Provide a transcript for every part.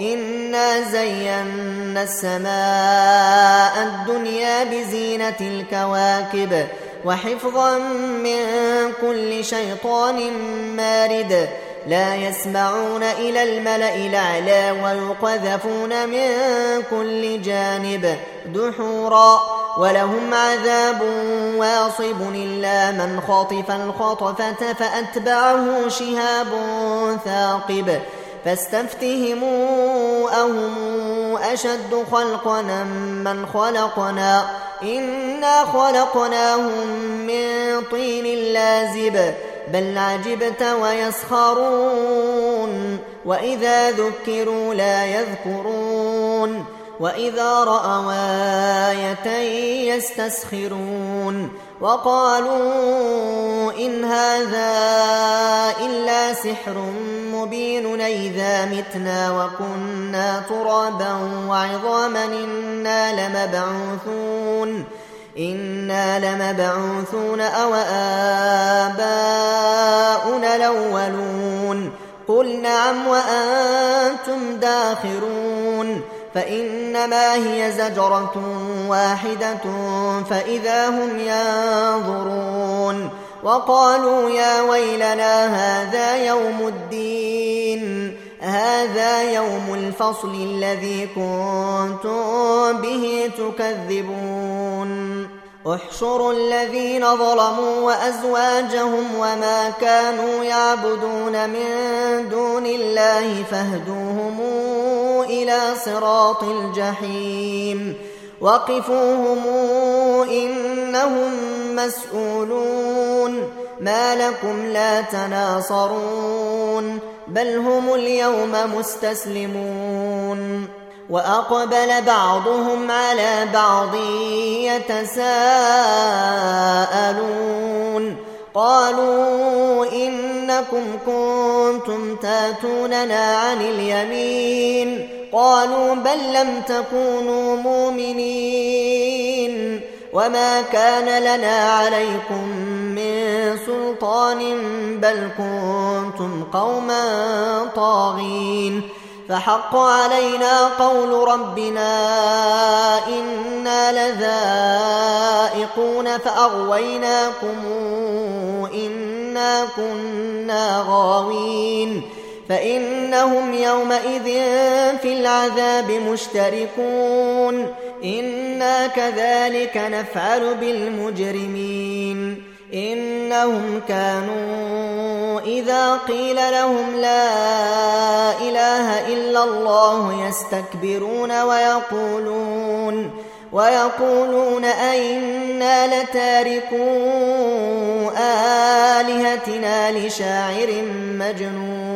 إنا زينا السماء الدنيا بزينة الكواكب وحفظا من كل شيطان مارد لا يسمعون إلى الملأ الأعلى ويقذفون من كل جانب دحورا ولهم عذاب واصب إلا من خطف الخطفة فأتبعه شهاب ثاقب فاستفتهموا أهم أشد خلقنا من خلقنا. إنا خلقناهم من طين لازب بل عجبت ويسخرون. وإذا ذكروا لا يذكرون. وإذا رأوا آية يستسخرون. وقالوا إن هذا إلا سحر مبين إذا متنا وكنا ترابا وعظاما إنا لمبعوثون إنا لمبعوثون أو آباؤنا الأولون قل نعم وأنتم داخرون فإنما هي زجرة واحدة فإذا هم ينظرون وقالوا يا ويلنا هذا يوم الدين هذا يوم الفصل الذي كنتم به تكذبون. احشروا الذين ظلموا وأزواجهم وما كانوا يعبدون من دون الله فاهدوهم إلى صراط الجحيم. وقفوهم إنهم مسؤولون. ما لكم لا تناصرون. بل هم اليوم مستسلمون. وأقبل بعضهم على بعض يتساءلون. قالوا إنكم كنتم تاتوننا عن اليمين. قالوا بل لم تكونوا مؤمنين وما كان لنا عليكم من سلطان بل كنتم قوما طاغين فحق علينا قول ربنا إنا لذائقون فأغويناكم إنا كنا غاوين فإنهم يومئذ في العذاب مشتركون. إنا كذلك نفعل بالمجرمين. إنهم كانوا إذا قيل لهم لا إله إلا الله يستكبرون ويقولون ويقولون أئنا لتاركو آلهتنا لشاعر مجنون.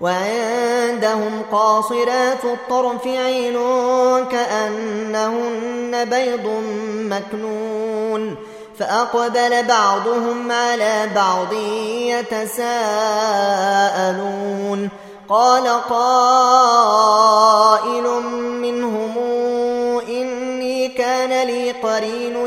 وعندهم قاصرات الطرف عين كأنهن بيض مكنون فأقبل بعضهم على بعض يتساءلون قال قائل منهم كان لي قرين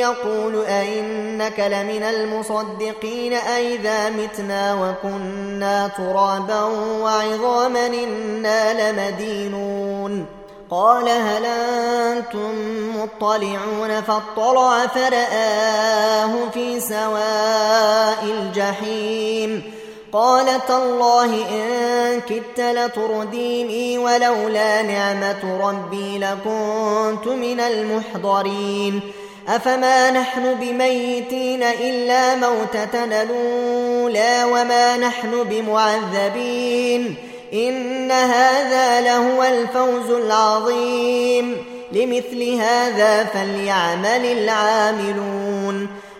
يقول أئنك لمن المصدقين أئذا متنا وكنا ترابا وعظاما إنا لمدينون قال هل أنتم مطلعون فاطلع فرآه في سواء الجحيم قال تالله إن كدت لترديني ولولا نعمة ربي لكنت من المحضرين. أفما نحن بميتين إلا موتتنا الأولى وما نحن بمعذبين. إن هذا لهو الفوز العظيم. لمثل هذا فليعمل العاملون.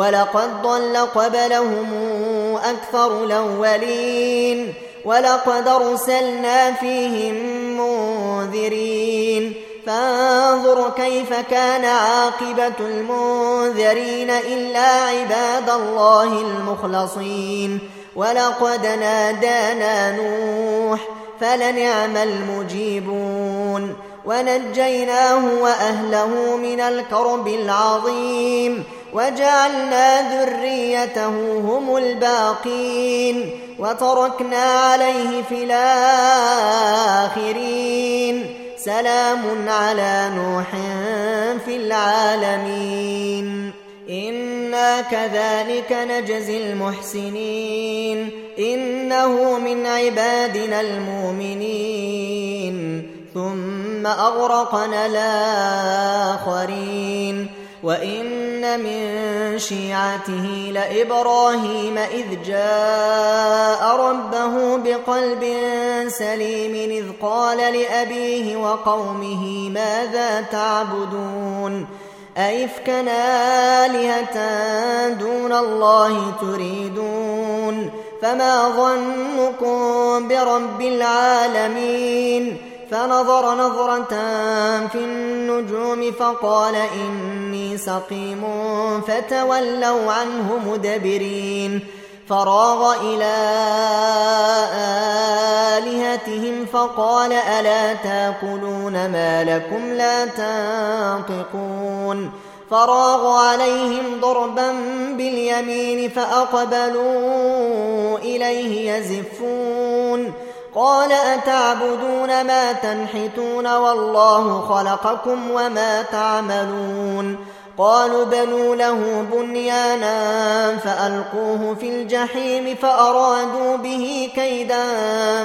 ولقد ضل قبلهم أكثر الأولين ولقد أرسلنا فيهم منذرين فانظر كيف كان عاقبة المنذرين إلا عباد الله المخلصين ولقد نادانا نوح فلنعم المجيبون ونجيناه وأهله من الكرب العظيم وجعلنا ذريته هم الباقين وتركنا عليه في الآخرين. سلام على نوح في العالمين. إنا كذلك نجزي المحسنين. إنه من عبادنا المؤمنين. ثم أغرقنا الآخرين. وإن من شيعته لإبراهيم إذ جاء ربه بقلب سليم إذ قال لأبيه وقومه ماذا تعبدون؟ أئفكا آلهة دون الله تريدون؟ فما ظنكم برب العالمين فنظر نظرة في النجوم فقال إني سقيم فتولوا عنه مدبرين فراغ إلى آلهتهم فقال ألا تأكلون ما لكم لا تنطقون فراغ عليهم ضربا باليمين فأقبلوا إليه يزفون قال أتعبدون ما تنحتون والله خلقكم وما تعملون قالوا بنوا له بنيانا فألقوه في الجحيم فأرادوا به كيدا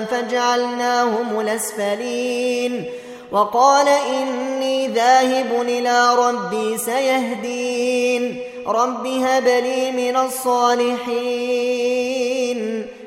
فجعلناهم الأسفلين وقال إني ذاهب إلى ربي سيهدين رب هب لي من الصالحين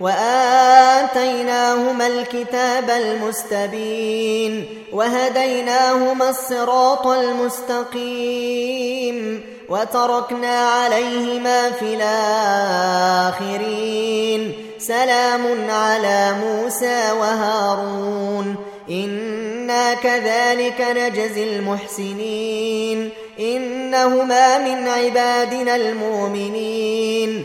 وآتيناهما الكتاب المستبين وهديناهما الصراط المستقيم وتركنا عليهما في الآخرين سلام على موسى وهارون إنا كذلك نجزي المحسنين إنهما من عبادنا المؤمنين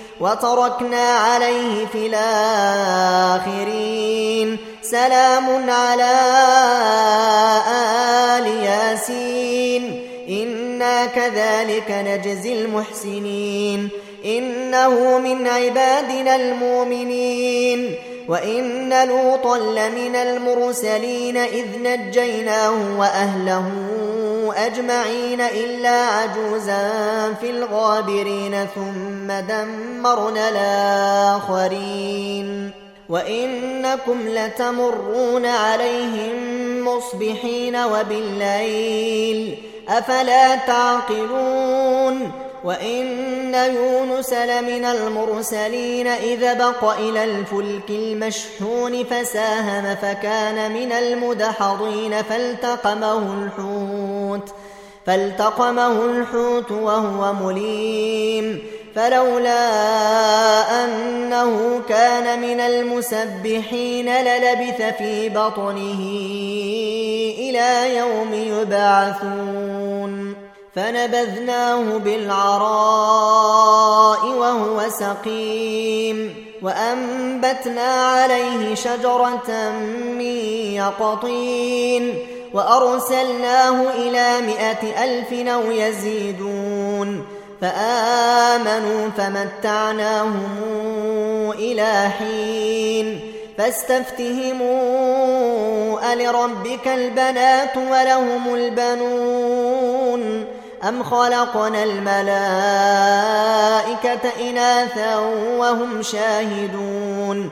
وتركنا عليه في الآخرين. سلام على آل ياسين. إنا كذلك نجزي المحسنين. إنه من عبادنا المؤمنين. وإن لوطا لمن المرسلين إذ نجيناه وأهله أجمعين إلا عجوزا في الغابرين ثم دمرنا الآخرين وإنكم لتمرون عليهم مصبحين وبالليل أفلا تعقلون وإن يونس لمن المرسلين إذا بق إلى الفلك المشحون فساهم فكان من المدحضين فالتقمه الحوت فالتقمه الحوت وهو مليم فلولا أنه كان من المسبحين للبث في بطنه إلى يوم يبعثون فنبذناه بالعراء وهو سقيم وأنبتنا عليه شجرة من يقطين وأرسلناه إلى مائة ألف أو يزيدون فآمنوا فمتعناهم إلى حين فاستفتهموا ألربك البنات ولهم البنون أم خلقنا الملائكة إناثا وهم شاهدون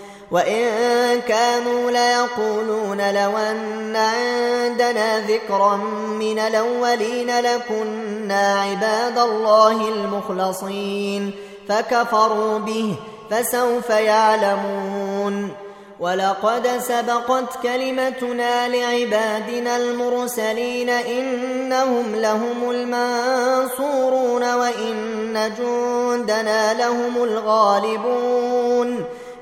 وإن كانوا ليقولون لو أن عندنا ذكرا من الأولين لكنا عباد الله المخلصين فكفروا به فسوف يعلمون ولقد سبقت كلمتنا لعبادنا المرسلين إنهم لهم المنصورون وإن جندنا لهم الغالبون